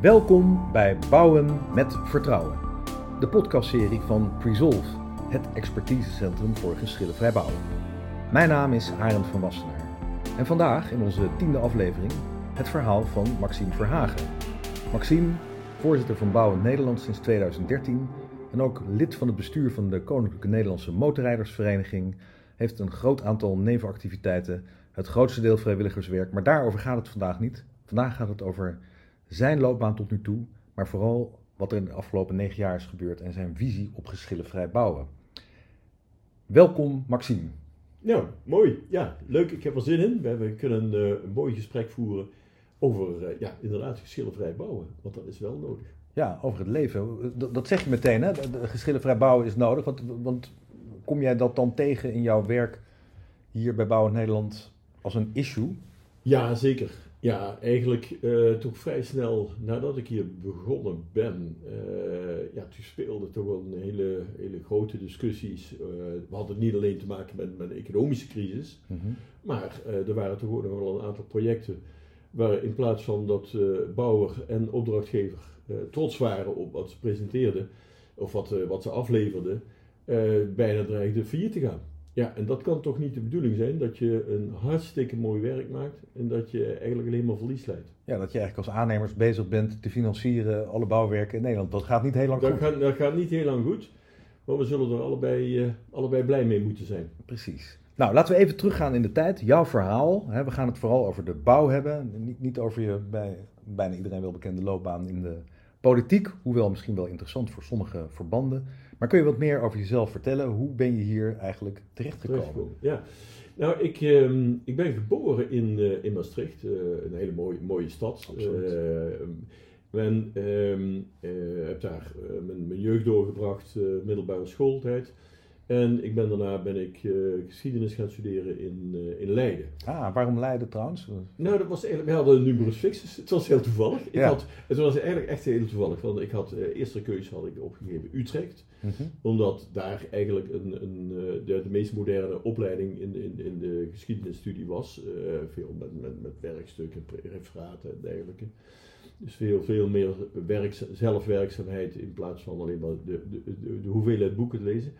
Welkom bij Bouwen met Vertrouwen, de podcastserie van Presolve, het expertisecentrum voor geschillenvrij bouwen. Mijn naam is Arend van Wassenaar en vandaag in onze tiende aflevering het verhaal van Maxime Verhagen. Maxime, voorzitter van Bouwen Nederland sinds 2013 en ook lid van het bestuur van de Koninklijke Nederlandse Motorrijdersvereniging, heeft een groot aantal nevenactiviteiten, het grootste deel vrijwilligerswerk, maar daarover gaat het vandaag niet. Vandaag gaat het over zijn loopbaan tot nu toe, maar vooral wat er in de afgelopen negen jaar is gebeurd en zijn visie op geschillenvrij bouwen. Welkom Maxime. Nou, mooi. Ja, leuk. Ik heb er zin in. We, kunnen uh, een mooi gesprek voeren over, uh, ja, inderdaad, geschillenvrij bouwen. Want dat is wel nodig. Ja, over het leven. Dat, dat zeg je meteen, hè? Geschillenvrij bouwen is nodig. Want, want kom jij dat dan tegen in jouw werk hier bij Bouwen Nederland als een issue? Ja, zeker. Ja, eigenlijk uh, toch vrij snel nadat ik hier begonnen ben, uh, ja, toen speelde toch wel een hele, hele grote discussies. Uh, we hadden niet alleen te maken met, met een economische crisis, mm -hmm. maar er waren toch ook nog wel een aantal projecten waar in plaats van dat bouwer en opdrachtgever trots waren op wat ze presenteerden of wat, wat ze afleverden, bijna dreigde failliet te gaan. Ja, en dat kan toch niet de bedoeling zijn dat je een hartstikke mooi werk maakt en dat je eigenlijk alleen maar verlies leidt. Ja, dat je eigenlijk als aannemers bezig bent te financieren alle bouwwerken in Nederland. Dat gaat niet heel lang dat goed. Gaat, dat gaat niet heel lang goed, maar we zullen er allebei, uh, allebei blij mee moeten zijn. Precies. Nou, laten we even teruggaan in de tijd. Jouw verhaal. Hè, we gaan het vooral over de bouw hebben. Niet, niet over je bij bijna iedereen wel bekende loopbaan in de politiek. Hoewel misschien wel interessant voor sommige verbanden. Maar kun je wat meer over jezelf vertellen? Hoe ben je hier eigenlijk terechtgekomen? Ja, nou, ik, uh, ik ben geboren in, uh, in Maastricht, uh, een hele mooie, mooie stad. en heb daar mijn, mijn, jeugd doorgebracht, middelbare schooltijd. En ik ben, daarna ben ik uh, geschiedenis gaan studeren in, uh, in Leiden. Ah, waarom Leiden trouwens? Nou, dat was eigenlijk, we hadden een numerus fixus. Het was heel toevallig. Ik Ja. had, het was eigenlijk echt heel toevallig. Want ik had, uh, eerste keuze had ik opgegeven Utrecht. Mhm. Omdat daar eigenlijk een, een, de, de meest moderne opleiding in, in, in de geschiedenisstudie was. veel met, met, met werkstukken, referaten en dergelijke. Dus veel, veel meer werk, zelfwerkzaamheid in plaats van alleen maar de, de, de, de hoeveelheid boeken te lezen.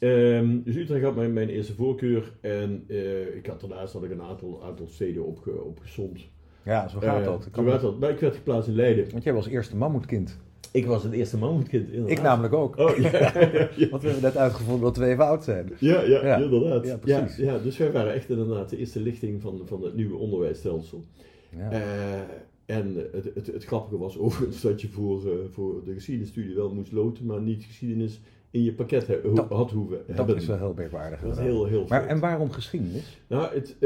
Um, dus Utrecht had mijn, mijn eerste voorkeur en uh, ik had daarnaast had ik een aantal, aantal steden opge, opgesomd. Ja, zo gaat uh, dat. Zo gaat dat. Maar ik werd geplaatst in Leiden. Want jij was eerste mammoetkind. Ik was het eerste mammoetkind, inderdaad. Ik namelijk ook. Oh, ja, ja, ja. Want we hebben net uitgevonden dat we even oud zijn. Ja, ja, Ja. inderdaad. Ja, precies. Ja, dus wij waren echt inderdaad de eerste lichting van, van het nieuwe onderwijsstelsel. Ja. Uh, en het, het, het, grappige was overigens dat je voor, uh, voor de geschiedenisstudie wel moest loten, maar niet geschiedenis in je pakket he, Dat- had hoeven dat hebben. is wel heel merkwaardig. Dat is heel, heel Maar en waarom geschiedenis? Nou, het,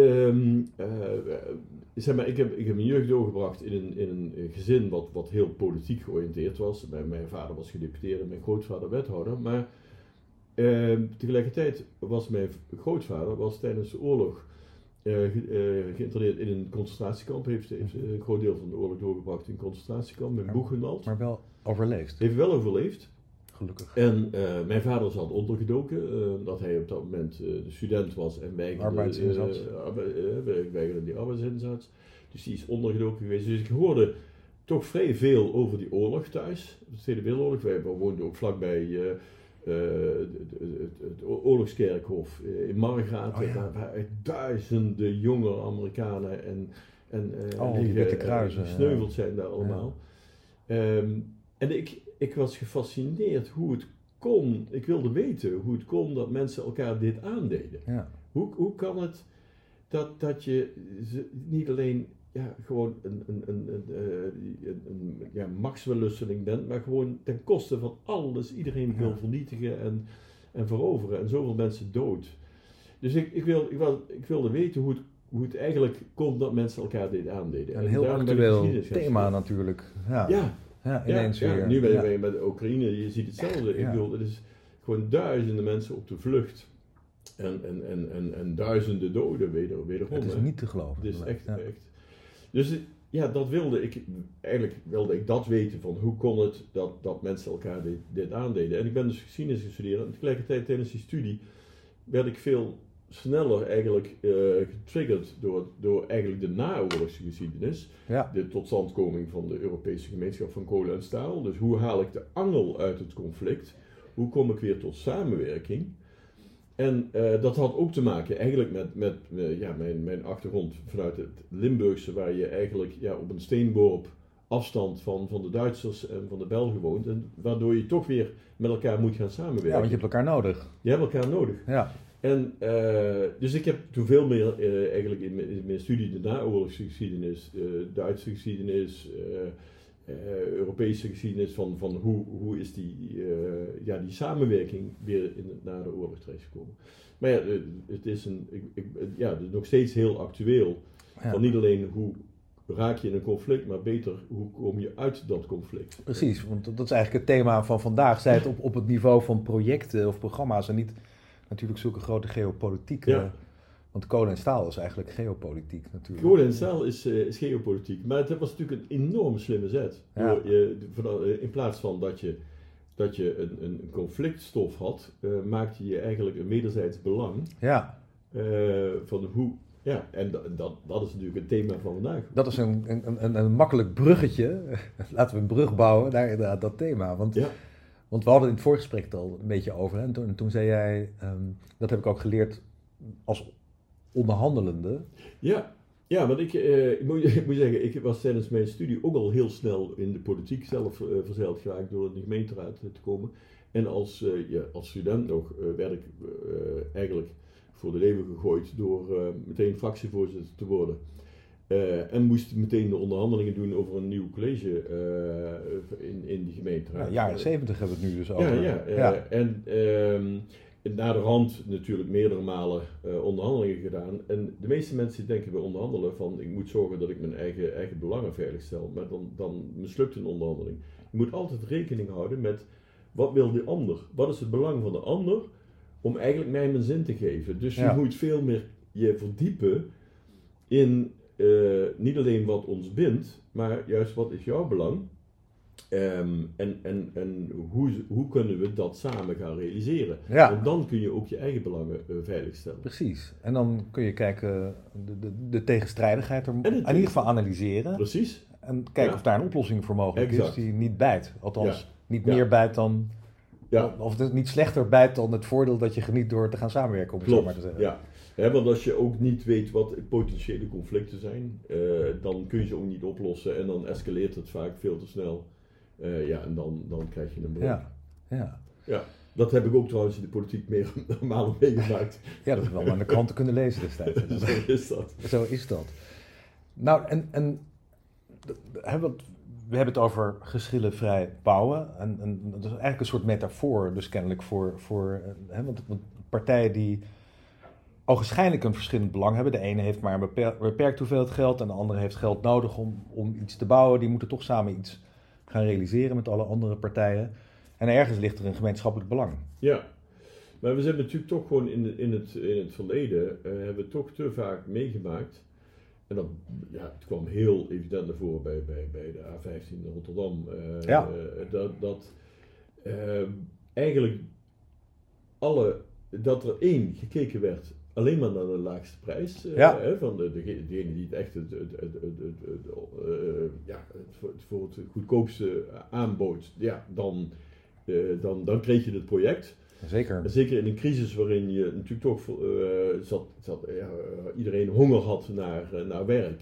zeg maar, ik, heb, ik heb mijn jeugd doorgebracht in een, in een gezin wat, wat heel politiek georiënteerd was. Mijn, mijn vader was gedeputeerde en mijn grootvader wethouder. Maar ehm, tegelijkertijd was mijn grootvader was tijdens de oorlog ge- eh, geïnterneerd in een concentratiekamp. Heeft, heeft een groot deel van de oorlog doorgebracht in een concentratiekamp in Buchenwald. Maar wel overleefd, Heeft wel overleefd. Gelukkig. En eh, mijn vader zat ondergedoken, eh, dat hij op dat moment eh, de student was en weigerde, Arbeidsinzet. eh, arbe- weigerde die arbeidsinzet. Dus die is ondergedoken geweest. Dus ik hoorde toch vrij veel over die oorlog thuis, de Tweede Wereldoorlog. Wij woonden ook vlakbij eh, eh, het, het, het oorlogskerkhof in Margraat. Oh ja. Daar waren duizenden jonge Amerikanen en, en eh, Oh, die kruisen, gesneuveld zijn daar allemaal. Ehm, en ik, ik was gefascineerd hoe het kon, ik wilde weten hoe het kon dat mensen elkaar dit aandeden. Ja. Hoe, hoe kan het dat, dat je ze niet alleen ja, gewoon een, een, een, een, eh, een, ja, machtswellusseling bent, maar gewoon ten koste van alles iedereen wil vernietigen en, en veroveren en zoveel mensen dood. Dus ik, ik, wil, ik, wil, ik wilde weten hoe het, hoe het eigenlijk kon dat mensen elkaar dit aandeden. Een En heel actueel thema natuurlijk. Ja, Ja, ja ineens ja, weer. nu ben je met de Oekraïne, je ziet hetzelfde. Ik bedoel, het is gewoon duizenden mensen op de vlucht. En, en, en, en, en duizenden doden weder, wederom. Het is niet te geloven. Het is echt, echt. Dus ja, dat wilde ik, eigenlijk wilde ik dat weten van hoe kon het dat, dat mensen elkaar dit, dit aandeden. En ik ben dus geschiedenis gestudeerd en tegelijkertijd tijdens die studie werd ik veel sneller eigenlijk uh, getriggerd door, door eigenlijk de naoorlogse geschiedenis. Ja. De totstandkoming van de Europese gemeenschap van kolen en staal. Dus hoe haal ik de angel uit het conflict? Hoe kom ik weer tot samenwerking? En uh, dat had ook te maken eigenlijk met, met uh, ja, mijn, mijn achtergrond vanuit het Limburgse, waar je eigenlijk ja, op een steenworp afstand van, van de Duitsers en van de Belgen woont. En waardoor je toch weer met elkaar moet gaan samenwerken. Ja, want je hebt elkaar nodig. Je hebt elkaar nodig. Ja. En uh, dus ik heb toen veel meer uh, eigenlijk in mijn, in mijn, studie de naoorlogse geschiedenis, uh, Duitse geschiedenis, Europese geschiedenis van, van hoe, hoe is die, ja, die samenwerking weer in, na de oorlog terechtgekomen. Maar ja, het is, een, ik, ik, ja, het is nog steeds heel actueel. Ja. Van niet alleen hoe raak je in een conflict, maar beter hoe kom je uit dat conflict. Precies, want dat is eigenlijk het thema van vandaag. Zij het op, op het niveau van projecten of programma's en niet natuurlijk zulke grote geopolitieke. Ja. Want kolen en staal is eigenlijk geopolitiek natuurlijk. Kolen en staal is, uh, is geopolitiek, maar het was natuurlijk een enorm slimme zet. Ja. Van, in plaats van dat je, dat je een, een conflictstof had, uh, maakte je eigenlijk een wederzijds belang Ja, uh, van hoe. Ja, en dat, dat, dat is natuurlijk het thema van vandaag. dat is een, een, een, een makkelijk bruggetje. Laten we een brug bouwen naar inderdaad dat thema. Want, Ja, want we hadden in het voorgesprek het al een beetje over. En, toen, en toen zei jij, ehm, dat heb ik ook geleerd als onderhandelende. ja. Ja, want ik, eh, moet, ik moet zeggen, ik was tijdens mijn studie ook al heel snel in de politiek zelf eh, verzeild geraakt door in de gemeenteraad te komen. En als, ja, als student nog werd ik eigenlijk voor de leeuwen gegooid door meteen fractievoorzitter te worden. Eh, en moest meteen de onderhandelingen doen over een nieuw college eh, in, in die gemeenteraad. Ja, jaren zeventig hebben we het nu dus over. Ja, ja, eh, ja. en ehm na de rand natuurlijk meerdere malen onderhandelingen gedaan. En de meeste mensen denken bij onderhandelen van ik moet zorgen dat ik mijn eigen, eigen belangen veiligstel. Maar dan, dan mislukt een onderhandeling. Je moet altijd rekening houden met wat wil de ander? Wat is het belang van de ander om eigenlijk mij mijn zin te geven? Dus je Ja. moet veel meer je verdiepen in eh, niet alleen wat ons bindt, maar juist wat is jouw belang? Ehm, en en, en hoe, hoe kunnen we dat samen gaan realiseren? Ja. En dan kun je ook je eigen belangen eh, veiligstellen. Precies. En dan kun je kijken, de, de, de tegenstrijdigheid er in ieder geval analyseren. Precies? En kijken Ja. of daar een oplossing voor mogelijk Exact. is die niet bijt. Althans, Ja. niet meer bijt dan. Ja, Of het niet slechter bijt dan het voordeel dat je geniet door te gaan samenwerken, om het zo maar te zeggen. Ja. Want als je ook niet weet wat potentiële conflicten zijn, eh, dan kun je ze ook niet oplossen en dan escaleert het vaak veel te snel. Eh, ja, en dan, dan krijg je een breuk. Ja. Ja. Ja. Dat heb ik ook trouwens in de politiek meer meegemaakt. ja, dat we wel aan de kranten kunnen lezen destijds. Zo is dat. Zo is dat. Nou, en, en we hebben het over geschillenvrij bouwen. En, en dat is eigenlijk een soort metafoor, dus kennelijk voor. voor eh, hè, want, want partijen die ogenschijnlijk een verschillend belang hebben. De ene heeft maar een beper- beperkt hoeveelheid geld en de andere heeft geld nodig om, om iets te bouwen. Die moeten toch samen iets gaan realiseren met alle andere partijen. En ergens ligt er een gemeenschappelijk belang. Ja, maar we zijn natuurlijk toch gewoon in, de- in, het, in het verleden, eh, hebben we toch te vaak meegemaakt. En dat, ja, het kwam heel evident naar voren bij, bij, bij de A15 in Rotterdam. eh, Ja. eh, dat dat eigenlijk alle, dat er één gekeken werd alleen maar naar de laagste prijs. eh, Ja. hè, van de, degene, die het echt het, het, het, het, het, het, ja, het, voor, het goedkoopste aanbood, ja, dan, eh, dan, dan kreeg je het project. Zeker. Zeker in een crisis waarin je natuurlijk toch eh, zat, zat, ja, iedereen honger had naar, naar werk.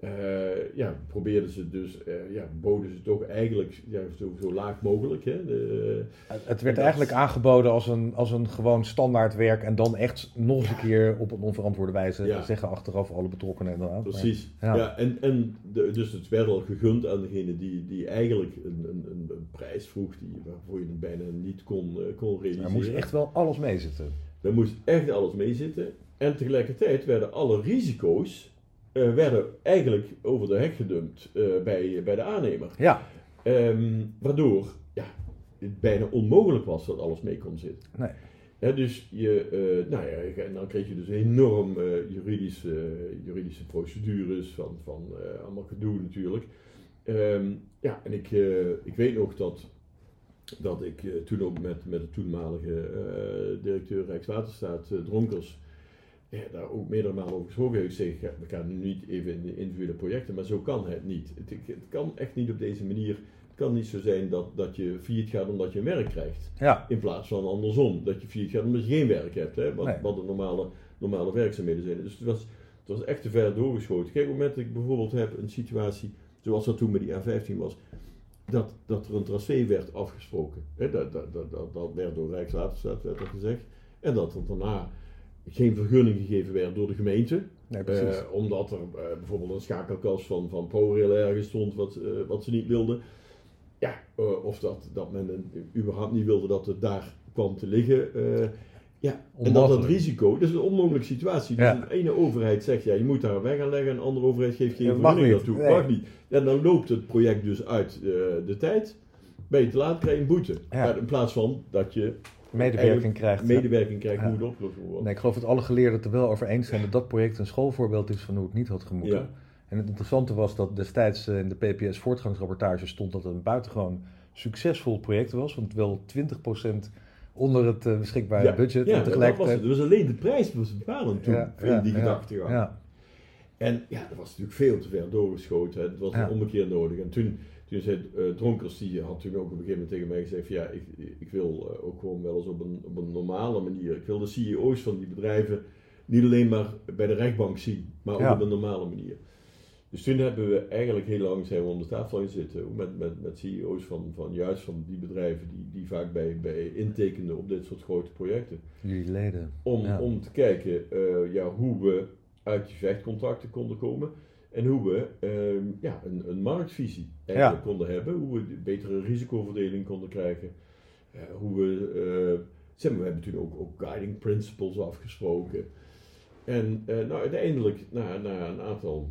Eh, ja, probeerden ze dus, eh, ja, boden ze toch eigenlijk ja, zo, zo laag mogelijk. Hè, de, Het het werd eigenlijk aangeboden als een, als een gewoon standaard werk en dan echt nog eens een keer op een onverantwoorde wijze Ja. zeggen achteraf alle betrokkenen inderdaad. Maar- precies. ja. Ja. en en de, dus het werd al gegund aan degene die, die eigenlijk een, een, een, prijs vroeg die, waarvoor je het bijna niet kon, eh, kon realiseren. er moest echt wel alles mee zitten. Daar moest echt alles mee zitten. En tegelijkertijd werden alle risico's eh, werden eigenlijk over de hek gedumpt eh, bij, bij de aannemer. Ja, Ehm, waardoor ja, het bijna onmogelijk was dat alles mee kon zitten. nee. Dus je, eh, nou ja, en dan kreeg je dus enorm juridische, juridische procedures van, van allemaal gedoe natuurlijk. Ehm, ja, en ik, ik weet nog dat, dat ik toen ook met, met de toenmalige directeur Rijkswaterstaat, Dronkers, daar ook meerdere malen over gesproken heeft gezegd, we gaan nu niet even in de individuele projecten, maar zo kan het niet. Het, het kan echt niet op deze manier. Het kan niet zo zijn dat, dat je failliet gaat omdat je werk krijgt. Ja. In plaats van andersom, dat je failliet gaat omdat je geen werk hebt. Hè? Wat, Nee. wat de normale, normale werkzaamheden zijn. Dus het was, het was echt te ver doorgeschoten. Kijk, op het moment dat ik bijvoorbeeld heb een situatie, zoals dat toen met die A15 was, dat, dat er een tracé werd afgesproken. Hè? Dat, dat, dat, dat, dat werd door Rijkswaterstaat werd er gezegd. En dat er daarna geen vergunning gegeven werd door de gemeente. Nee. Eh, omdat er eh, bijvoorbeeld een schakelkast van, van ProRail ergens stond wat, eh, wat ze niet wilden. Ja, of dat, dat men een- überhaupt niet wilde dat het daar kwam te liggen. ja, en dat dat Onmogelijk. risico, dat is een onmogelijke situatie. Dus Ja. de ene overheid zegt, ja, je moet daar een weg aan leggen. En de andere overheid geeft geen vergunning daartoe. Nee. Mag niet. En dan loopt het project dus uit de tijd. Ben je te laat, krijg je een boete. Ja. In plaats van dat je Medewerking krijgt. medewerking krijgt Ja. hoe het opgelost moet worden. Nee, ik geloof dat alle geleerden het er wel over eens zijn dat dat project een schoolvoorbeeld is van hoe het niet had gemoeten. Ja. En het interessante was dat destijds eh, in de PPS voortgangsrapportage stond dat het een buitengewoon succesvol project was, want wel 20% onder het eh, beschikbare budget. Ja, en dat was het. Dus alleen de prijs was bepalend toen, Ja, in ja, die ja, gedachtegang. Ja, En ja, dat was natuurlijk veel te ver doorgeschoten. hè. Het was Ja. een ommekeer nodig. En toen, toen zei eh, Dronkers, die had toen ook op een gegeven moment tegen mij gezegd van, ja, ik, ik wil eh, ook gewoon wel eens op een, op een normale manier. Ik wil de CEO's van die bedrijven niet alleen maar bij de rechtbank zien, maar ook Ja. op een normale manier. Dus toen hebben we eigenlijk heel lang zijn we om de tafel gaan zitten, met, met, met CEO's van, van juist van die bedrijven die, die vaak bij, bij intekenden op dit soort grote projecten. jullie leden. Om, Ja. om te kijken eh, ja, hoe we uit die vechtcontracten konden komen. En hoe we ehm, ja, een, een marktvisie eigenlijk konden hebben. Hoe we een betere risicoverdeling konden krijgen. Eh, hoe we, eh, zeg maar, we hebben toen ook, ook guiding principles afgesproken. En eh, nou, uiteindelijk, na, na een aantal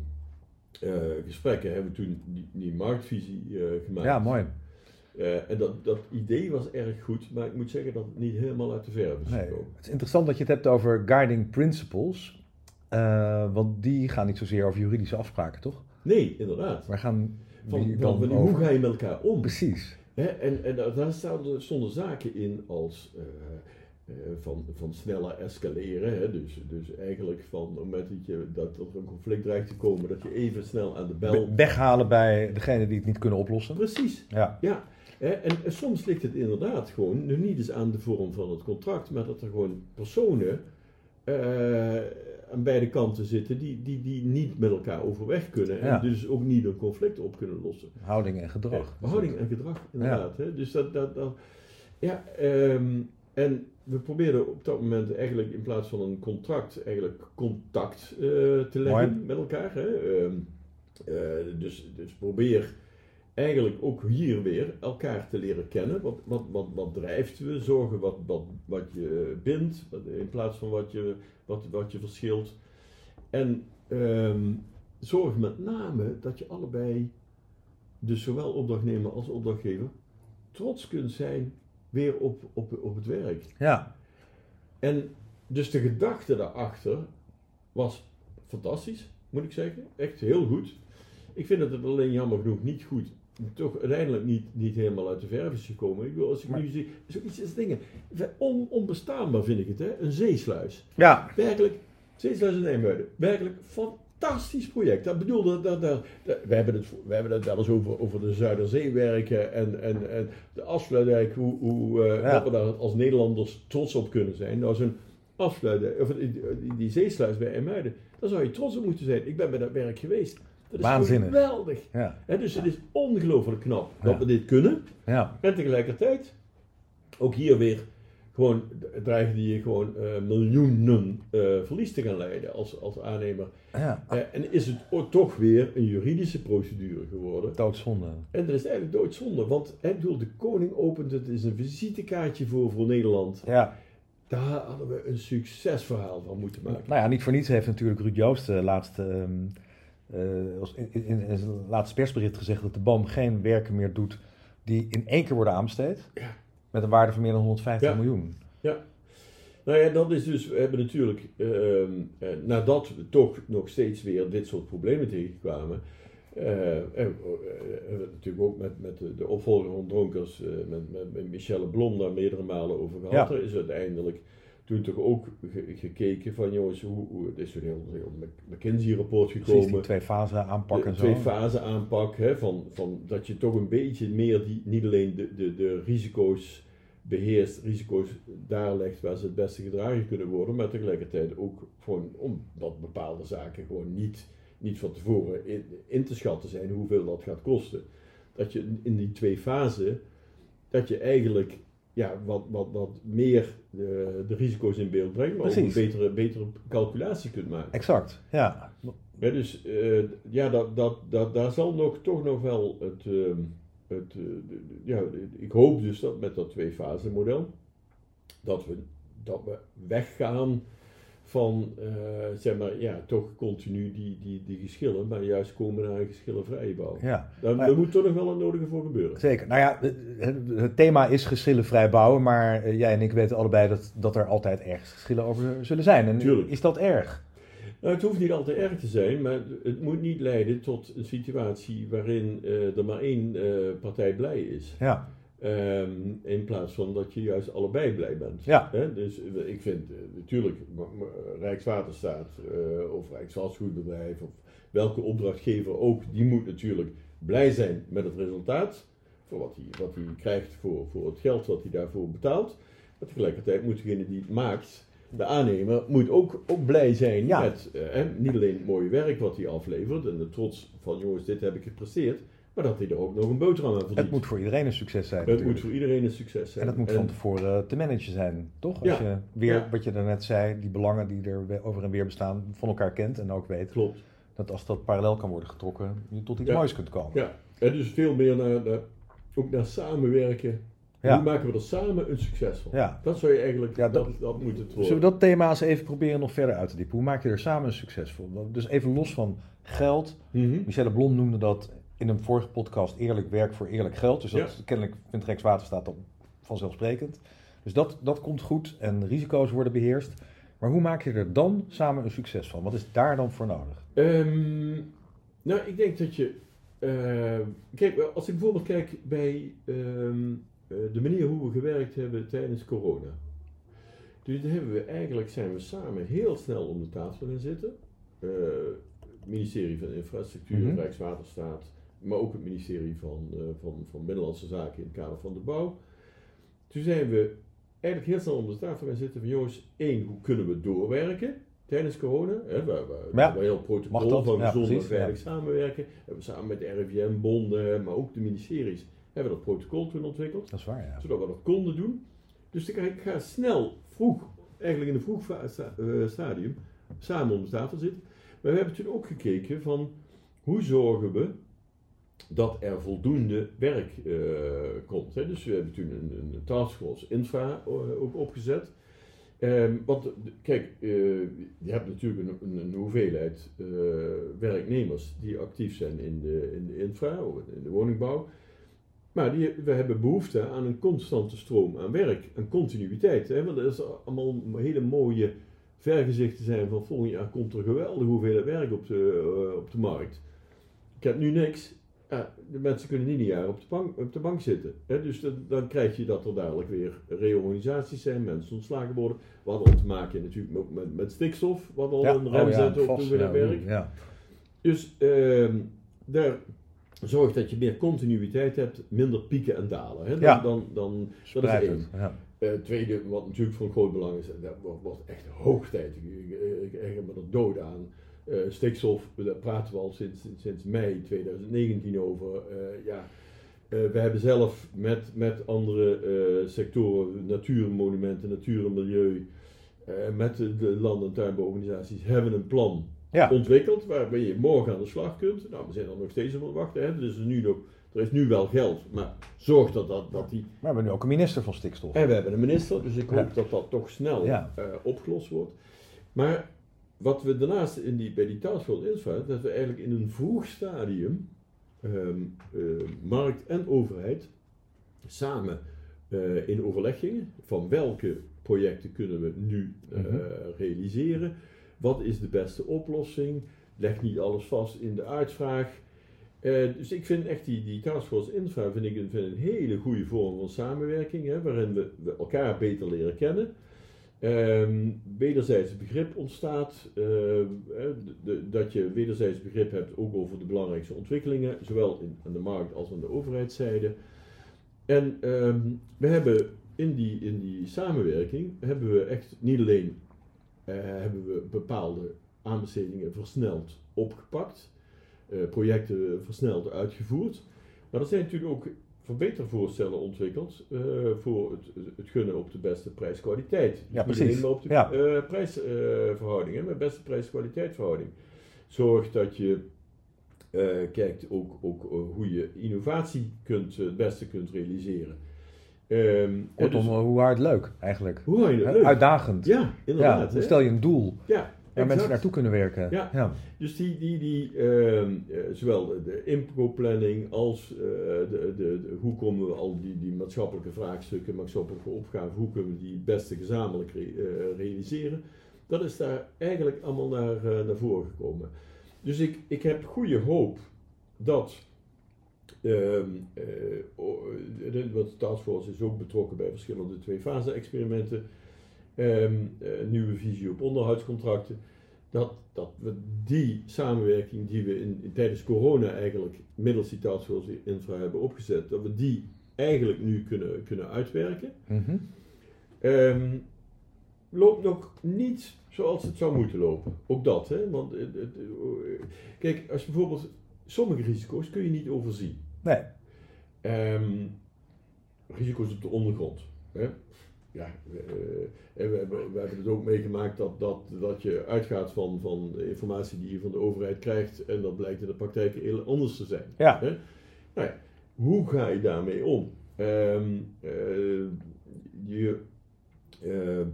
gesprekken, hebben we toen die, die marktvisie gemaakt. Ja, mooi. En dat, dat idee was erg goed, maar ik moet zeggen dat het niet helemaal uit de verf is Nee. gekomen. Het is interessant dat je het hebt over guiding principles, eh, want die gaan niet zozeer over juridische afspraken, toch? Nee, inderdaad. Waar gaan Van, dan van hoe ga je met elkaar om? Precies. Hè, en, en daar- stonden, stonden zaken in als eh, eh, van, van sneller escaleren. Hè, dus, dus eigenlijk van op het moment dat, je, dat er een conflict dreigt te komen, dat je even snel aan de bel. Be- weghalen bij degene die het niet kunnen oplossen. Precies, Ja, ja. Hè, en, en soms ligt het inderdaad gewoon, nu niet eens aan de vorm van het contract, maar dat er gewoon personen aan beide kanten zitten die, die, die niet met elkaar overweg kunnen. Ja. En dus ook niet een conflict op kunnen lossen. houding en gedrag. Ja, houding en gedrag, inderdaad. Hè? Dus dat, dat, dat, ja, ehm, en we probeerden op dat moment eigenlijk in plaats van een contract, eigenlijk contact eh, te leggen Mooi. met elkaar. Hè? Ehm, eh, dus, dus probeer eigenlijk ook hier weer elkaar te leren kennen. Wat, wat, wat, wat drijft we? Zorgen wat, wat, wat je bindt, in plaats van wat je, wat, wat je verschilt. En ehm, zorg met name dat je allebei dus zowel opdrachtnemer als opdrachtgever, trots kunt zijn weer op, op, op het werk. Ja, En dus de gedachte daarachter was fantastisch, moet ik zeggen. Echt heel goed. Ik vind dat het alleen jammer genoeg niet goed, toch uiteindelijk niet, niet helemaal uit de verf is gekomen. Ik wil, als ik Maar- nu zie, is ook iets als dingen. On, onbestaanbaar vind ik het, hè? Een zeesluis. ja, Werkelijk, Zeesluis in Nijmuiden. Werkelijk fantastisch project. Dat bedoel, dat, dat, dat, dat- we, hebben het, we hebben het wel eens over, over de Zuiderzeewerken en, en, en de afsluitdijk, hoe, hoe Ja. dat we daar als Nederlanders trots op kunnen zijn. Nou, zo'n afsluitdijk, of die, die, zeesluis bij IJmuiden, daar zou je trots op moeten zijn. Ik ben bij dat werk geweest. Dat is Waanzinnig. geweldig. ja, dus het is ongelooflijk knap dat we dit kunnen. ja. En tegelijkertijd, ook hier weer, gewoon dreigen die gewoon eh, miljoenen eh, verlies te gaan leiden als, als aannemer. ja. Eh, en is het toch weer een juridische procedure geworden. Doodzonde. En dat is eigenlijk doodzonde, want hè, bedoel, de koning opent het, is een visitekaartje voor, voor Nederland. Ja, Daar hadden we een succesverhaal van moeten maken. nou ja, niet voor niets heeft natuurlijk Ruud Joost eh, laatst, ehm, eh, in, in, in zijn laatste persbericht gezegd dat de BAM geen werken meer doet die in één keer worden aanbesteed. Ja. Met een waarde van meer dan 150 Ja. miljoen. Nou ja, dat is dus, we hebben natuurlijk, eh, nadat we toch nog steeds weer dit soort problemen tegenkwamen, eh, en, eh, het natuurlijk ook met, met de, de opvolger van Dronkers, eh, met, met, met Michelle Blom daar meerdere malen over gehad. Ja. Er is uiteindelijk toen toch ook gekeken van jongens, hoe, hoe het is een heel, heel McKinsey-rapport gekomen. Precies, die twee fase aanpak en zo. Twee fase aanpak, hè, van, van dat je toch een beetje meer die, niet alleen de, de, de risico's beheerst, risico's daar legt waar ze het beste gedragen kunnen worden, maar tegelijkertijd ook gewoon omdat bepaalde zaken gewoon niet, niet van tevoren in, in te schatten zijn hoeveel dat gaat kosten. Dat je in die twee fasen, dat je eigenlijk ja, wat, wat, wat meer de, de risico's in beeld brengt, maar ook een betere, betere calculatie kunt maken. Exact, ja. ja dus uh, ja, dat, dat, dat, daar zal nog, toch nog wel het, uh, het uh, ja, ik hoop dus dat met dat twee-fase model, dat we, dat we weggaan van, uh, zeg maar, ja, toch continu die, die, die geschillen, maar juist komen naar een geschillenvrije bouw. Ja. Daar, daar moet toch nog wel een nodige voor gebeuren. Zeker. Nou ja, het, het thema is geschillenvrij bouwen, maar uh, jij en ik weten allebei dat, dat er altijd ergens geschillen over zullen zijn. En Tuurlijk. is dat erg? Nou, het hoeft niet altijd erg te zijn, maar het moet niet leiden tot een situatie waarin uh, er maar één partij blij is. Ja. Um, in plaats van dat je juist allebei blij bent. Ja. He? Dus eh, ik vind uh, natuurlijk Rijkswaterstaat uh, of Rijksvastgoedbedrijf of welke opdrachtgever ook, die moet natuurlijk blij zijn met het resultaat. Voor wat hij, wat hij krijgt voor, voor het geld wat hij daarvoor betaalt. Maar tegelijkertijd moet degene die het maakt, de aannemer, moet ook, ook blij zijn ja. met niet alleen het mooie werk wat hij aflevert en de trots van jongens, dit heb ik gepresteerd maar dat hij er ook nog een boterham aan verdient. Het moet voor iedereen een succes zijn. Het moet voor iedereen een succes zijn. En het moet van tevoren te managen zijn, toch? Als je weer, wat je daarnet zei, die belangen die er over en weer bestaan, van elkaar kent en ook weet. Klopt. Dat als dat parallel kan worden getrokken, je tot iets moois kunt komen. Ja, en dus veel meer naar, naar ook naar samenwerken. Hoe maken we er samen een succes van? Ja. Dat zou je eigenlijk, ja, dat, dat, moet het worden. Zullen we dat thema eens even proberen nog verder uit te diepen? Hoe maak je er samen een succes van? Dus even los van geld. Mm Michelle Blom noemde dat in een vorige podcast eerlijk werk voor eerlijk geld. Dus dat kennelijk vindt Rijkswaterstaat dan vanzelfsprekend. Dus dat, dat komt goed en risico's worden beheerst. Maar hoe maak je er dan samen een succes van? Wat is daar dan voor nodig? Um, nou, ik denk dat je. Uh, kijk, als ik bijvoorbeeld kijk bij um, de manier hoe we gewerkt hebben tijdens corona. Dus daar hebben we eigenlijk zijn we samen heel snel om de tafel gaan zitten. Uh, ministerie van Infrastructuur, mm -hmm. Rijkswaterstaat, maar ook het ministerie van, uh, van, van Binnenlandse Zaken in het kader van de bouw. Toen zijn we eigenlijk heel snel om de tafel gaan zitten van jongens, één, hoe kunnen we doorwerken tijdens corona? Hè, waar, waar, ja. waar heel protocol van gezond en veilig samenwerken. Hebben we samen met de RIVM, bonden, maar ook de ministeries, hebben we dat protocol toen ontwikkeld. Dat is waar, ja. Zodat we dat konden doen. Dus ik ga snel, vroeg, eigenlijk in een vroeg eh, stadium, samen om de tafel zitten. Maar we hebben toen ook gekeken van, hoe zorgen we dat er voldoende werk uh, komt. Hè. Dus we hebben toen een, een taskforce infra uh, ook opgezet. Um, want kijk, uh, je hebt natuurlijk een, een, hoeveelheid werknemers die actief zijn in de, in de infra, of in de woningbouw. Maar die, we hebben behoefte aan een constante stroom aan werk, een continuïteit. Hè? Want dat is allemaal hele mooie vergezichten zijn van volgend jaar komt er geweldig hoeveelheid werk op de, op de markt. Ik heb nu niks, ja, de mensen kunnen niet een jaar op de bank, op de bank zitten. Hè? Dus dan, dan krijg je dat er dadelijk weer reorganisaties zijn, mensen ontslagen worden. We hadden te maken natuurlijk met, met, met stikstof, wat al een rem oh, ja, op toen we naar werk. Ja. Dus uh, daar zorgt dat je meer continuïteit hebt, minder pieken en dalen. Hè? Dan, dan, dan, dat is één. Ja. Uh, tweede, wat natuurlijk van groot belang is, dat wordt, echt hoog tijd. Ik, ik, ik, ik me er dood aan stikstof, daar praten we al sinds, sinds mei 2019 over. Uh, ja, uh, we hebben zelf met, met andere sectoren, natuurmonumenten, natuur en milieu, met de, de land- en tuinbouworganisaties, hebben een plan ja. ontwikkeld waarbij je morgen aan de slag kunt. Nou, we zijn er nog steeds op het wachten. Hè. Dus er, nu nog, er is nu wel geld, maar zorg dat, dat, dat die... Maar we hebben nu ook een minister van stikstof. En we hebben een minister, dus ik hoop dat dat toch snel ja. opgelost wordt. Maar wat we daarnaast in die, bij die infra, dat we eigenlijk in een vroeg stadium um, uh, markt en overheid samen uh, in overleg gingen van welke projecten kunnen we nu uh, mm -hmm. realiseren, wat is de beste oplossing, leg niet alles vast in de uitvraag. dus ik vind echt die, die taskforce infra vind ik een, vind een hele goede vorm van samenwerking, hè, waarin we, we elkaar beter leren kennen. Ehm wederzijds begrip ontstaat, eh, de- de- dat je wederzijds begrip hebt ook over de belangrijkste ontwikkelingen, zowel in, aan de markt als aan de overheidszijde. En ehm, we hebben in die, in die samenwerking, hebben we echt niet alleen eh, hebben we bepaalde aanbestedingen versneld opgepakt, eh, projecten versneld uitgevoerd, maar er zijn natuurlijk ook verbetervoorstellen ontwikkeld eh, voor het, het gunnen op de beste prijs-kwaliteit. Ja, niet precies. alleen maar op de Ja. eh, prijsverhouding, hè, maar beste prijs-kwaliteitverhouding. Zorg dat je eh, kijkt ook, ook hoe je innovatie kunt, het beste kunt realiseren. Ja, Kortom, dus- hoe hard leuk eigenlijk. hoe Hè, leuk? Uitdagend. Ja, inderdaad. stel je een doel ja, waar mensen naartoe kunnen werken. Ja. ja. Dus die, die, die ehm, eh, zowel de, impro-planning als eh, de, de, de- hoe komen we al die, die maatschappelijke vraagstukken, maatschappelijke opgaven, hoe kunnen we die het beste gezamenlijk re- eh, realiseren, dat is daar eigenlijk allemaal naar, naar voren gekomen. Dus ik, ik heb goede hoop dat, ehm eh, de, want de taskforce is ook betrokken bij verschillende twee-fase-experimenten, ehm, eh, nieuwe visie op onderhoudscontracten, dat, dat we die samenwerking die we in, tijdens corona eigenlijk middels die taskforce infra hebben opgezet, dat we die eigenlijk nu kunnen, kunnen uitwerken. Ehm, loopt nog niet zoals het zou moeten lopen. Ook dat, hè? Want het, het, kijk, als je bijvoorbeeld sommige risico's kun je niet overzien. Nee, Ehm, risico's op de ondergrond. Hè? Ja, eh, en we, hebben, we hebben het ook meegemaakt dat, dat, dat je uitgaat van, van de informatie die je van de overheid krijgt en dat blijkt in de praktijk heel anders te zijn. Ja. Hè? Nou ja, hoe ga je daarmee om? Ehm, eh, je, ehm,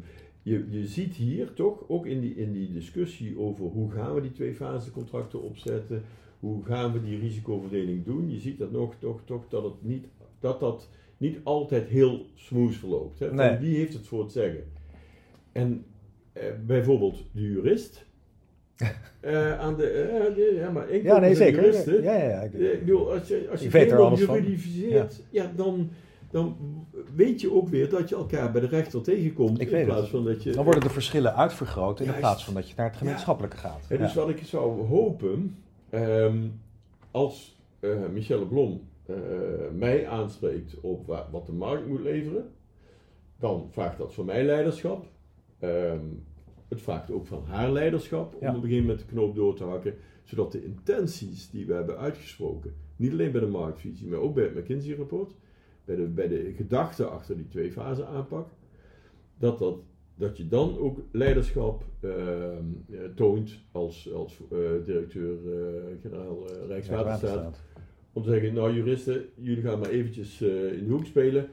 je, je ziet hier toch ook in die, in die discussie over hoe gaan we die twee fase contracten opzetten, hoe gaan we die risicoverdeling doen, je ziet dat nog toch, toch dat, het niet, dat dat niet altijd heel smooth verloopt. Hè? Nee. Wie heeft het voor het zeggen? En eh, bijvoorbeeld de jurist. eh, aan de, eh, de- ja, maar ja nee, zeker. juristen, Ja, ja, ja. ik- eh, Ik bedoel, als je, als je Je er juridificeert, ja. dan, dan weet je ook weer dat je elkaar bij de rechter tegenkomt. Ik in weet plaats het. van dat je. Dan worden de verschillen uitvergroot in plaats van dat je naar het gemeenschappelijke gaat. En dus wat ik zou hopen, ehm, als eh, Michelle Blom eh, mij aanspreekt op wa- wat de markt moet leveren, dan vraagt dat van mij leiderschap. Ehm, het vraagt ook van haar leiderschap om Ja. op een gegeven moment de knoop door te hakken, zodat de intenties die we hebben uitgesproken, niet alleen bij de marktvisie, maar ook bij het McKinsey-rapport, bij de, bij de gedachte achter die twee fase aanpak, dat, dat, dat je dan ook leiderschap ehm, eh, toont als, als eh, directeur-generaal Rijkswaterstaat. Rijkswaterstaat. Om te zeggen, nou juristen, jullie gaan maar eventjes eh, in de hoek spelen.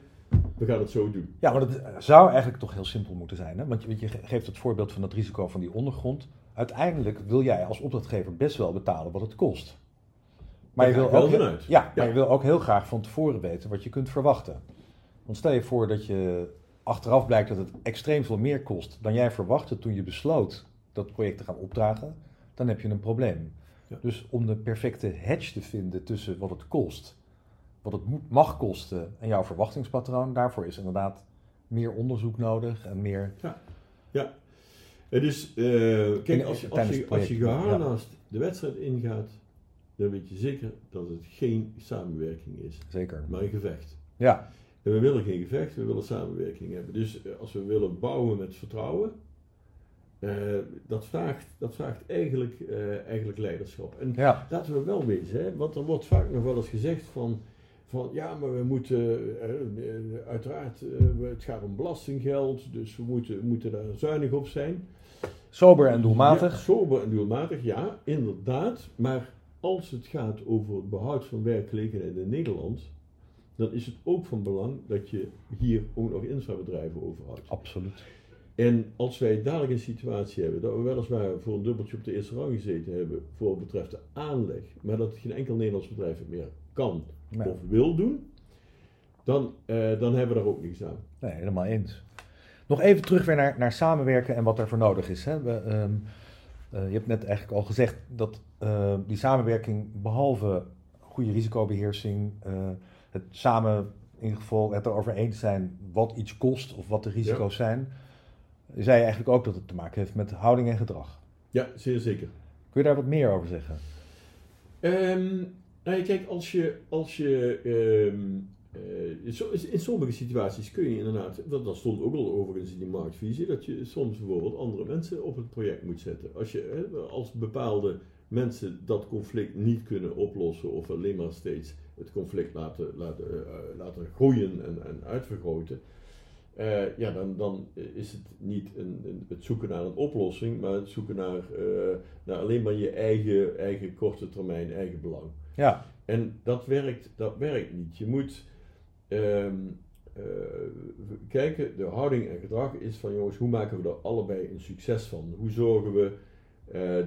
We gaan het zo doen. Ja, maar dat zou eigenlijk toch heel simpel moeten zijn. Hè? Want, je, want je ge- geeft het voorbeeld van het risico van die ondergrond. Uiteindelijk wil jij als opdrachtgever best wel betalen wat het kost. Maar, je wil, ook, ja, maar je wil ook heel graag van tevoren weten wat je kunt verwachten. Want stel je voor dat je achteraf blijkt dat het extreem veel meer kost dan jij verwachtte toen je besloot dat project te gaan opdragen, dan heb je een probleem. Ja. Dus om de perfecte hedge te vinden tussen wat het kost, wat het moet, mag kosten en jouw verwachtingspatroon, daarvoor is inderdaad meer onderzoek nodig en meer. Het is, eh, kijk, als als je, als je ja. geharnaast de wedstrijd ingaat, dan weet je zeker dat het geen samenwerking is, Zeker. maar een gevecht. Ja, En we willen geen gevecht, we willen samenwerking hebben. Dus eh, als we willen bouwen met vertrouwen, eh, dat, vraagt, dat vraagt eigenlijk, eh, eigenlijk leiderschap. En ja, laten we wel wezen, hè, want er wordt vaak nog wel eens gezegd van, van ja, maar we moeten, eh, uiteraard, het gaat om belastinggeld, dus we moeten, we moeten daar zuinig op zijn. sober en doelmatig. Ja, sober en doelmatig, ja, inderdaad. Maar als het gaat over het behoud van werkgelegenheid in Nederland, dan is het ook van belang dat je hier ook nog infrabedrijven overhoudt. Absoluut. En als wij dadelijk een situatie hebben dat we weliswaar voor een dubbeltje op de eerste rang gezeten hebben voor wat betreft de aanleg, maar dat geen enkel Nederlands bedrijf het meer kan Nee. of wil doen, dan, eh, dan hebben we daar ook niks aan. Nee, helemaal eens. Nog even terug weer naar, naar samenwerken en wat er voor nodig is. Hè. We, ehm, eh, je hebt net eigenlijk al gezegd dat eh, die samenwerking, behalve goede risicobeheersing, eh, het samen in ieder geval het erover eens zijn wat iets kost of wat de risico's zijn, Je zei eigenlijk ook dat het te maken heeft met houding en gedrag. Ja, zeer zeker. Kun je daar wat meer over zeggen? Ehm, nou, ja, kijk, als je, als je ehm, eh, in so- in sommige situaties kun je inderdaad, dat, dat stond ook al overigens in die marktvisie, dat je soms bijvoorbeeld andere mensen op het project moet zetten. Als, je, als bepaalde mensen dat conflict niet kunnen oplossen of alleen maar steeds het conflict laten, laten, eh, laten groeien en, en uitvergroten, eh, ja, dan, dan is het niet een, een- het zoeken naar een oplossing, maar het zoeken naar, eh, naar alleen maar je eigen, eigen korte termijn, eigen belang. Ja, En dat werkt, dat werkt niet. Je moet ehm, eh, kijken, de houding en gedrag is van jongens, hoe maken we er allebei een succes van? Hoe zorgen we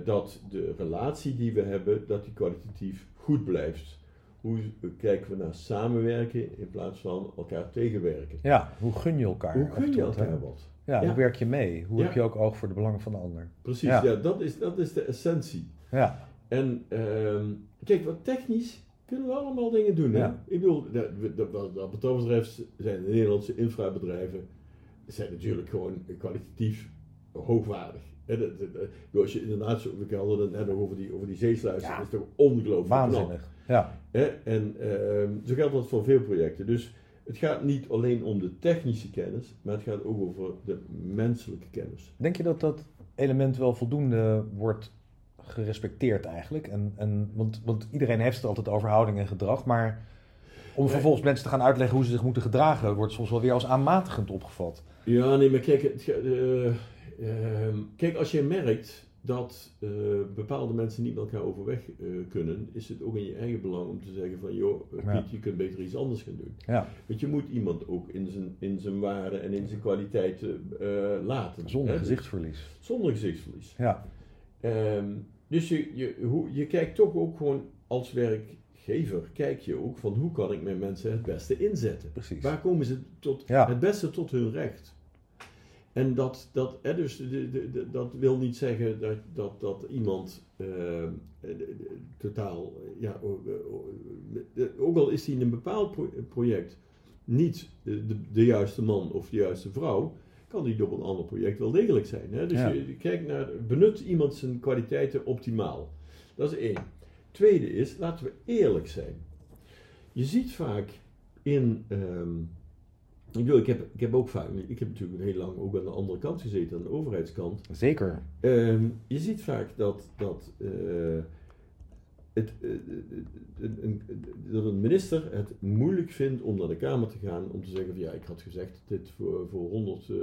dat de relatie die we hebben, dat die kwalitatief goed blijft? Hoe kijken we naar samenwerken in plaats van elkaar tegenwerken? ja. hoe gun je elkaar? Hoe en je hè? elkaar wat? Ja, Ja. hoe werk je mee? Hoe Ja. heb je ook oog voor de belangen van de ander? Precies, Ja. dat, is, dat is de essentie. Ja, En ehm, kijk, wat technisch kunnen we allemaal dingen doen. Hè? Ja. Ik bedoel, wat dat betreft zijn de Nederlandse infrabedrijven zijn natuurlijk gewoon kwalitatief hoogwaardig. Dat- dat- dat- als je inderdaad, zo, we hadden het net nog over die, over die zeesluizen, Ja. dat is toch ongelooflijk waanzinnig. Ja, Hè? En ehm, zo geldt dat voor veel projecten. Dus het gaat niet alleen om de technische kennis, maar het gaat ook over de menselijke kennis. denk je dat dat element wel voldoende wordt gerespecteerd eigenlijk? En, en, want, want iedereen heeft het altijd over houding en gedrag, maar om vervolgens mensen te gaan uitleggen hoe ze zich moeten gedragen, wordt soms wel weer als aanmatigend opgevat. Ja, nee, maar kijk, het, eh, ehm, kijk als je merkt dat eh, bepaalde mensen niet met elkaar overweg eh, kunnen, is het ook in je eigen belang om te zeggen van, joh, eh, Ja. Piet, je kunt beter iets anders gaan doen. Ja, Want je moet iemand ook in zijn, in zijn waarde en in zijn kwaliteiten laten. zonder hè. gezichtsverlies. Zonder gezichtsverlies. Ja, Ehm, dus je, je, hoe, je kijkt toch ook gewoon als werkgever, kijk je ook van hoe kan ik mijn mensen het beste inzetten. precies. Waar komen ze tot, Ja. het beste tot hun recht? En dat, dat, hè, dus de, de, de- dat wil niet zeggen dat, dat, dat iemand eh, eh, totaal, ja, ook al is hij in een bepaald pro- project niet de, juiste man of de juiste vrouw, kan die op een ander project wel degelijk zijn. Hè? Dus Ja. je, je kijkt naar, benut iemand zijn kwaliteiten optimaal. Dat is één. Tweede is, laten we eerlijk zijn. Je ziet vaak in. ehm, ik, bedoel, ik, heb, ik heb ook vaak. Ik heb natuurlijk heel lang ook aan de andere kant gezeten, aan de overheidskant. Zeker. Ehm, je ziet vaak dat, dat, eh, het, eh, een, een, dat een minister het moeilijk vindt om naar de Kamer te gaan om te zeggen van ja, ik had gezegd dat dit voor, voor 100 eh,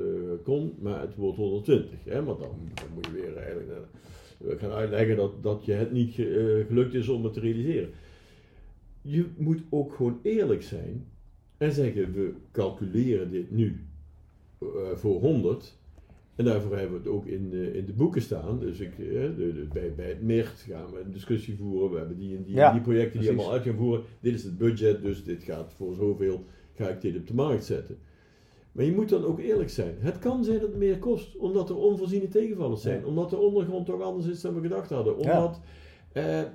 kon, maar het wordt 120. Hè? Want dan, dan moet je weer eigenlijk eh, gaan uitleggen dat, dat je het niet ge- eh, gelukt is om het te realiseren. Je moet ook gewoon eerlijk zijn en zeggen we calculeren dit nu eh, voor 100 en daarvoor hebben we het ook in, de- in de boeken staan. Dus ik, eh, de, de- bij, bij het MIRT gaan we een discussie voeren. We hebben die en die, Ja, die projecten die allemaal uit gaan voeren. Dit is het budget, dus dit gaat voor zoveel. Ga ik dit op de markt zetten. Maar je moet dan ook eerlijk zijn. Het kan zijn dat het meer kost, omdat er onvoorziene tegenvallers zijn. Ja. Omdat de ondergrond toch anders is dan we gedacht hadden. Omdat, eh,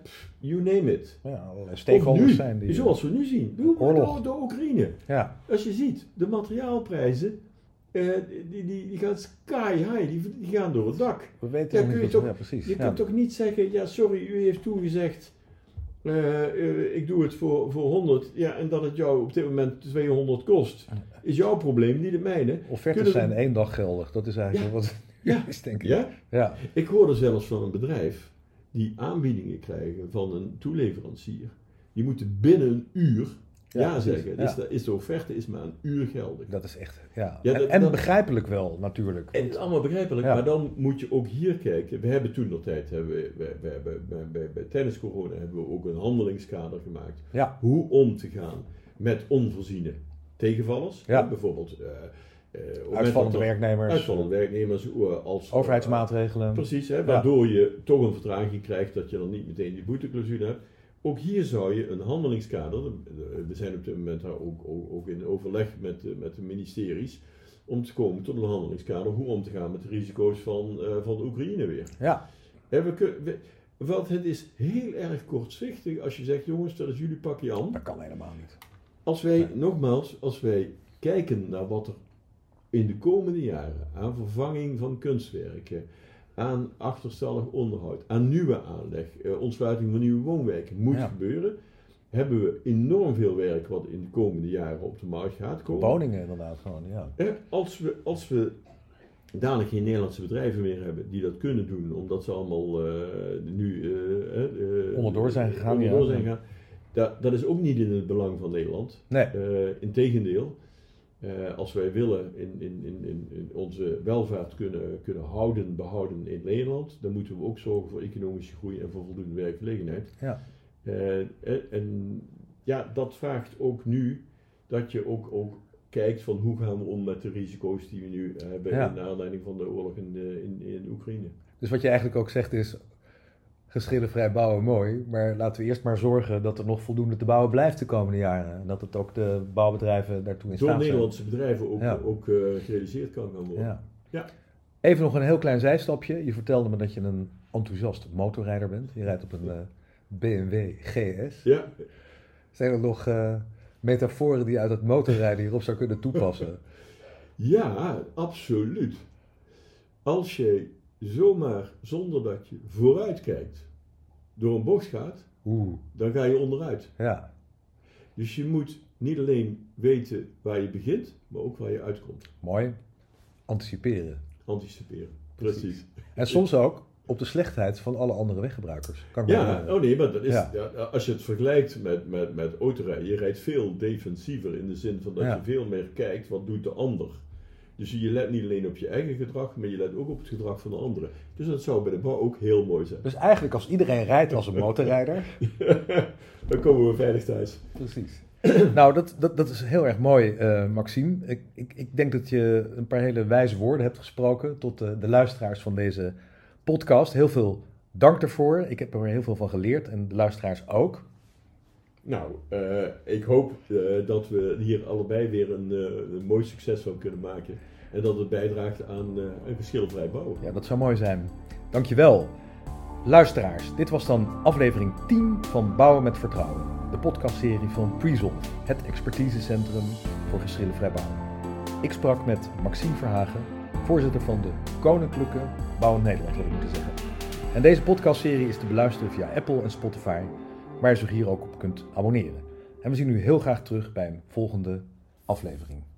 pff, you name it. Ja, allerlei stakeholders nu, zijn die. zoals we nu zien. Doe maar Oorlog. door de Oekraïne. Ja, Als je ziet, de materiaalprijzen, eh, die, die, die gaan sky high, die, die gaan door het dak. we weten Ja, kun je toch- ja, precies. Je ja. kunt toch niet zeggen, ja sorry, u heeft toegezegd, eh, eh, ik doe het voor, voor 100, ja, en dat het jou op dit moment 200 kost, is jouw probleem, niet het mijne. Offertes kunnen zijn één dag geldig. Dat is eigenlijk wat Ja. is, denk ik. Ja? Ja, Ik hoorde zelfs van een bedrijf die aanbiedingen krijgen van een toeleverancier. Die moeten binnen een uur ja, zeggen. Dus de, is de offerte is maar een uur geldig. dat is echt. Ja. Ja, en dat- en dat- begrijpelijk wel, natuurlijk. En het is allemaal begrijpelijk, maar dan moet je ook hier kijken. We hebben toen nog tijd, hebben we, we, bij, tijdens corona hebben we ook een handelingskader gemaakt. Ja, Hoe om te gaan met onvoorziene tegenvallers. Bijvoorbeeld eh, eh, moment uitvallende er- werknemers, uitvallende werknemers eh, als overheidsmaatregelen. Precies, hè, waardoor je toch een vertraging krijgt dat je dan niet meteen die boeteclausule hebt. Ook hier zou je een handelingskader, de- de- we zijn op dit moment daar ook, ook, ook in overleg met, de- met de ministeries, om te komen tot een handelingskader hoe om te gaan met de risico's van, eh, van de Oekraïne weer. Ja, we kun- we- want het is heel erg kortzichtig als je zegt, jongens, dat is jullie pakje aan. dat kan helemaal niet. Als wij, Nee. nogmaals, als wij kijken naar wat er in de komende jaren aan vervanging van kunstwerken, aan achterstallig onderhoud, aan nieuwe aanleg, uh, ontsluiting van nieuwe woonwijken moet Ja. gebeuren, hebben we enorm veel werk wat in de komende jaren op de markt gaat komen. Woningen inderdaad gewoon, ja. Eh, Als we, als we dadelijk geen Nederlandse bedrijven meer hebben die dat kunnen doen, omdat ze allemaal eh, nu eh, Onderdoor zijn gegaan, onderdoor ja. zijn gegaan, dat, dat is ook niet in het belang van Nederland. Nee, integendeel, eh, als wij willen in, in, in, in, in onze welvaart kunnen, kunnen houden, behouden in Nederland, dan moeten we ook zorgen voor economische groei en voor voldoende werkgelegenheid. ja. Eh, en, en ja, dat vraagt ook nu dat je ook, ook kijkt van hoe gaan we om met de risico's die we nu hebben Ja. in aanleiding van de oorlog in, de, in, in Oekraïne. Dus wat je eigenlijk ook zegt is, geschillenvrij bouwen mooi, maar laten we eerst maar zorgen dat er nog voldoende te bouwen blijft de komende jaren. En dat het ook de bouwbedrijven daartoe in Door staat zijn. Nederlandse bedrijven ook, Ja. ook eh, gerealiseerd kan gaan worden. Ja. Ja. Even nog een heel klein zijstapje. Je vertelde me dat je een enthousiast motorrijder bent. Je rijdt op een eh, BMW GS. Ja, Zijn er nog eh, metaforen die je uit het motorrijden hierop zou kunnen toepassen? ja, absoluut. Als je zomaar zonder dat je vooruit kijkt door een bocht gaat, Oeh, dan ga je onderuit. ja. Dus je moet niet alleen weten waar je begint, maar ook waar je uitkomt. Mooi. Anticiperen. Anticiperen. Precies. En soms ook op de slechtheid van alle andere weggebruikers. Kan ik Ja, oh nee, maar dat is, Ja. ja, als je het vergelijkt met, met, met autorijden, je rijdt veel defensiever in de zin van dat Ja. je veel meer kijkt wat doet de ander. Dus je let niet alleen op je eigen gedrag, maar je let ook op het gedrag van de anderen. Dus dat zou bij de bouw ook heel mooi zijn. Dus eigenlijk als iedereen rijdt als een motorrijder. Dan komen we veilig thuis. Precies. nou, dat, dat, dat is heel erg mooi, eh, Maxime. Ik, ik, ik denk dat je een paar hele wijze woorden hebt gesproken tot de, de luisteraars van deze podcast. Heel veel dank daarvoor. Ik heb er heel veel van geleerd en de luisteraars ook. Nou, eh, ik hoop eh, dat we hier allebei weer een, eh, een mooi succes van kunnen maken. En dat het bijdraagt aan eh, een geschilvrij bouwen. Ja, dat zou mooi zijn. Dankjewel. Luisteraars, dit was dan aflevering 10 van Bouwen met Vertrouwen. De podcastserie van Presolve, het expertisecentrum voor geschillenvrij bouwen. Ik sprak met Maxime Verhagen, voorzitter van de Koninklijke Bouw Nederland, wil ik moeten zeggen. En deze podcastserie is te beluisteren via Apple en Spotify, waar je zich hier ook op kunt abonneren. En we zien u heel graag terug bij een volgende aflevering.